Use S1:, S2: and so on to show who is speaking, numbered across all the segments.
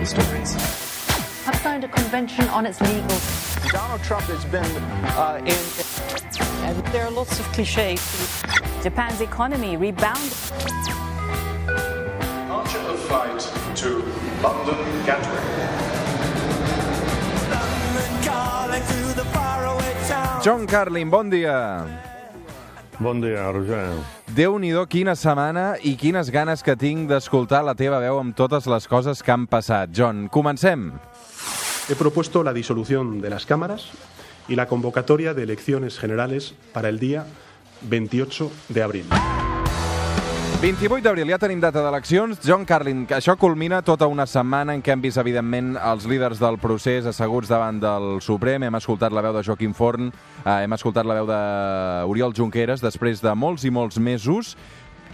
S1: political stories.
S2: Have signed a convention on its legal.
S3: Donald Trump has been uh, in.
S2: And there are lots of cliches. Japan's economy rebounded.
S4: Departure of flight to London Gatwick.
S5: John Carlin, bon dia.
S6: Bon dia, Roger.
S5: Déu-n'hi-do quina setmana i quines ganes que tinc d'escoltar la teva veu amb totes les coses que han passat. John, comencem.
S7: He propuesto la disolución de las cámaras y la convocatoria de elecciones generales para el día 28 de abril.
S5: 28 d'abril, ja tenim data d'eleccions. John Carlin, que això culmina tota una setmana en què hem vist, evidentment, els líders del procés asseguts davant del Suprem. Hem escoltat la veu de Joaquim Forn, eh, hem escoltat la veu d'Oriol Junqueras, després de molts i molts mesos,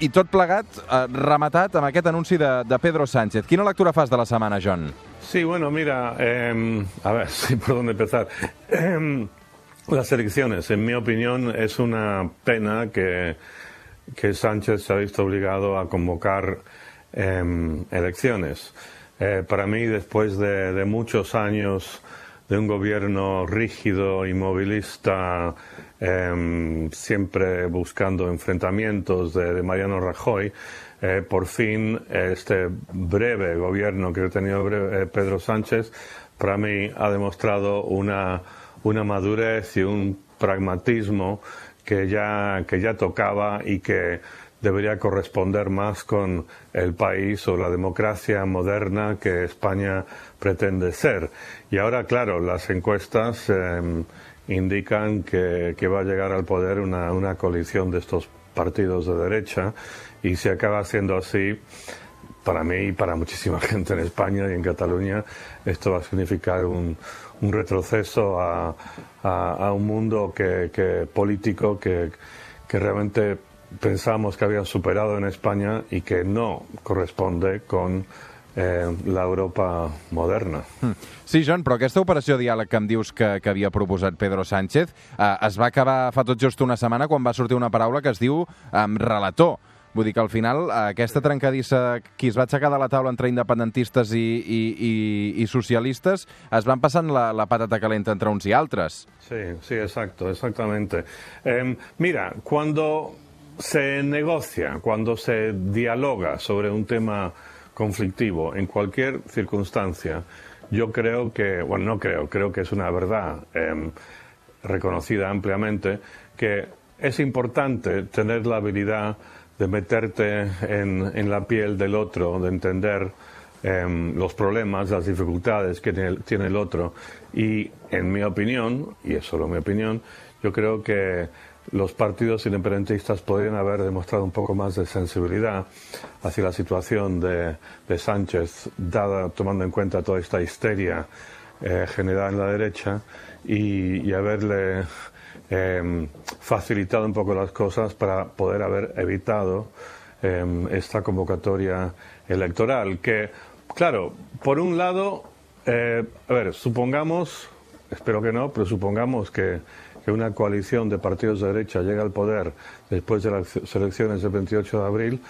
S5: i tot plegat eh, rematat amb aquest anunci de, de Pedro Sánchez. Quina lectura fas de la setmana, John?
S6: Sí, bueno, mira, eh, a ver, sí, por dónde empezar. Eh, las elecciones, en mi opinión, es una pena que que Sánchez se ha visto obligado a convocar eh, elecciones. Eh, para mí, después de, muchos años de un gobierno rígido, inmovilista, eh, siempre buscando enfrentamientos de, Mariano Rajoy, eh, por fin este breve gobierno que ha tenido breve, Pedro Sánchez, para mí ha demostrado una, una madurez y un pragmatismo que ya, que ya tocaba y que debería corresponder más con el país o la democracia moderna que España pretende ser. Y ahora, claro, las encuestas eh, indican que, que, va a llegar al poder una, una coalición de estos partidos de derecha y si acaba siendo así, para mí y para muchísima gente en España y en Cataluña, esto va a significar un, un retroceso a, a, a un mundo que, que político que, que, realmente pensamos que había superado en España y que no corresponde con eh, l'Europa moderna.
S5: Hmm. Sí, John, però aquesta operació diàleg que em dius que, que havia proposat Pedro Sánchez eh, es va acabar fa tot just una setmana quan va sortir una paraula que es diu eh, relator. Vull dir que al final aquesta trencadissa qui es va aixecar de la taula entre independentistes i, i, i, i socialistes es van passant la, la patata calenta entre uns i altres.
S6: Sí, sí, exacto, exactamente. Eh, mira, cuando se negocia, cuando se dialoga sobre un tema conflictivo en cualquier circunstancia, yo creo que, bueno, no creo, creo que es una verdad eh, reconocida ampliamente, que es importante tener la habilidad de meterte en, en, la piel del otro, de entender eh, los problemas, las dificultades que tiene el, tiene el, otro. Y en mi opinión, y es solo mi opinión, yo creo que los partidos independentistas podrían haber demostrado un poco más de sensibilidad hacia la situación de, de Sánchez, dada, tomando en cuenta toda esta histeria eh, generada en la derecha, y, y haberle eh, facilitado un poco las cosas para poder haber evitado eh, esta convocatoria electoral. Que, claro, por un lado, eh, a ver, supongamos, espero que no, pero supongamos que, que, una coalición de partidos de derecha llega al poder después de las elecciones del 28 de abril.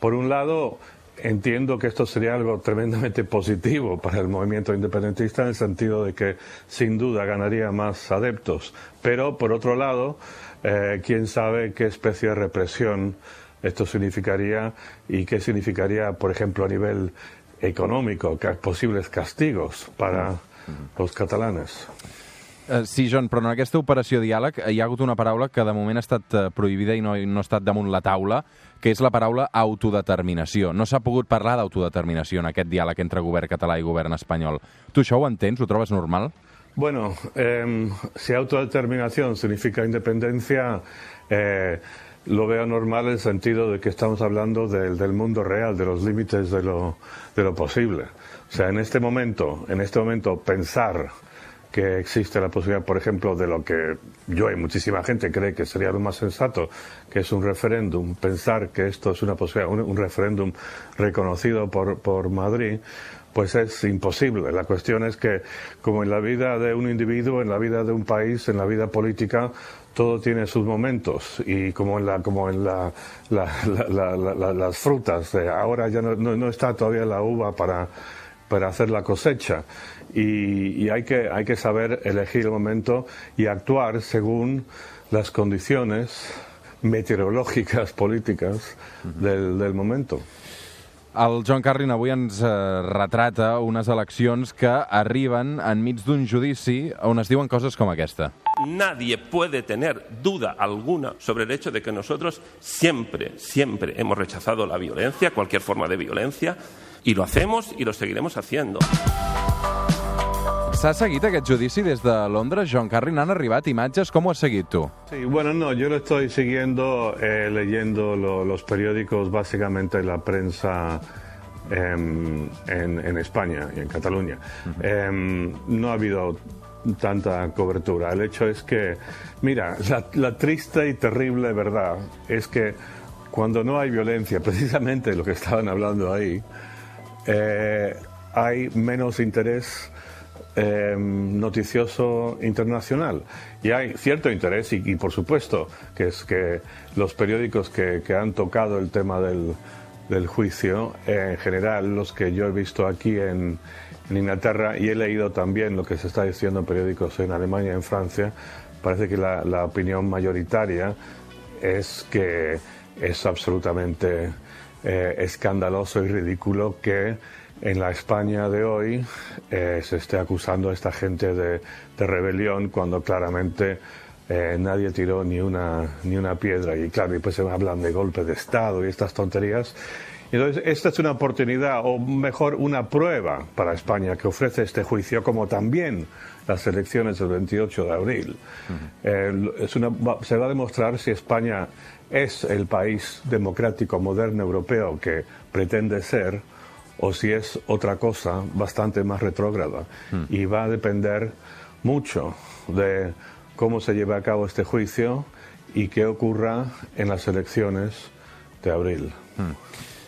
S6: Por un lado, entiendo que esto sería algo tremendamente positivo para el movimiento independentista en el sentido de que sin duda ganaría más adeptos. Pero, por otro lado, eh, quién sabe qué especie de represión esto significaría y qué significaría, por ejemplo, a nivel econòmico, que possibles castigos para los catalanes.
S5: Uh, sí, John, però en aquesta operació diàleg hi ha hagut una paraula que de moment ha estat uh, prohibida i no, no ha estat damunt la taula, que és la paraula autodeterminació. No s'ha pogut parlar d'autodeterminació en aquest diàleg entre govern català i govern espanyol. Tu això ho entens? Ho trobes normal?
S6: Bueno, eh, si autodeterminación significa independencia, eh, lo veo normal en el sentido de que estamos hablando del, del mundo real, de los límites de lo, de lo posible. O sea, en este momento, en este momento pensar que existe la posibilidad, por ejemplo, de lo que yo y muchísima gente cree que sería lo más sensato, que es un referéndum, pensar que esto es una posibilidad, un, un referéndum reconocido por, por Madrid, pues es imposible. La cuestión es que, como en la vida de un individuo, en la vida de un país, en la vida política, todo tiene sus momentos y como en la como en la, la, la, las frutas, eh, ahora ya no, está todavía la uva para para hacer la cosecha y, y hay, que, hay que saber elegir el momento y actuar según las condiciones meteorològiques, polítiques del, del momento.
S5: El John Carlin avui ens eh, retrata unes eleccions que arriben enmig d'un judici on es diuen coses com aquesta.
S1: Nadie puede tener duda alguna sobre el hecho de que nosotros siempre, siempre hemos rechazado la violencia, cualquier forma de violencia, y lo hacemos y lo seguiremos haciendo.
S5: S'ha seguit aquest judici des de Londres? John Carlin, han arribat imatges? Com ho has seguit tu?
S6: Sí, bueno, no, yo lo estoy siguiendo, eh, leyendo lo- los periódicos, básicamente la prensa em, en, en España y en Cataluña. Em, no ha habido tanta cobertura. El hecho es que, mira, la, la triste y terrible verdad es que cuando no hay violencia, precisamente lo que estaban hablando ahí, eh, hay menos interés eh, noticioso internacional. Y hay cierto interés y, por supuesto que es que los periódicos que, han tocado el tema del, juicio, en general los que yo he visto aquí en, Inglaterra y he leído también lo que se está diciendo en periódicos en Alemania y en Francia, parece que la opinión mayoritaria es que es absolutamente eh, escandaloso y ridículo que en la España de hoy eh, se esté acusando a esta gente de, rebelión cuando claramente eh, nadie tiró ni una, ni una piedra. Y claro, después se hablan de golpe de Estado y estas tonterías. Entonces, esta es una oportunidad, o mejor, una prueba para España que ofrece este juicio, como también las elecciones del 28 de abril. Eh, es una- va- se va a demostrar si España es el país democrático, moderno, europeo que pretende ser, o si es otra cosa bastante más retrógrada. Y va a depender mucho de cómo se lleve a cabo este juicio y qué ocurra en las elecciones de abril.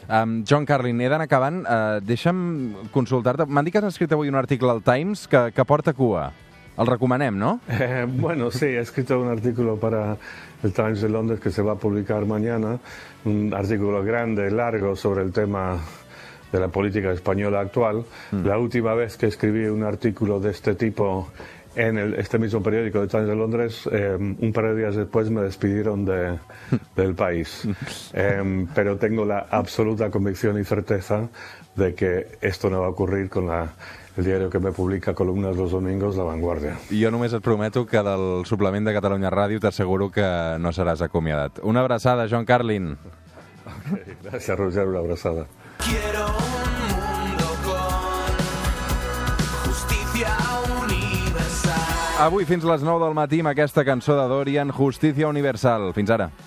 S5: Um, John Carlin, he d'anar acabant. Uh, deixa'm consultar-te. M'han dit que has escrit avui un article al Times que, que porta cua. El recomanem, no?
S6: Eh, bueno, sí, he escrito un artículo para el Times de Londres que se va a publicar mañana, un artículo grande, largo sobre el tema de la política española actual. La última vez que escribí un artículo de este tipo en el- este mismo periódico de Times de Londres, eh, un par de días después me despidieron de- del país. Eh, pero tengo la absoluta convicción y certeza de que esto no va a ocurrir con la- el diario que me publica columnas los domingos, La Vanguardia.
S5: Jo només et prometo que del suplement de Catalunya Ràdio t'asseguro que no seràs acomiadat. Una abraçada, John Carlin.
S6: Gracias, Roger, una abrazada.
S8: Quiero
S5: Avui fins les 9 del matí amb aquesta cançó de Dorian, Justícia Universal. Fins ara.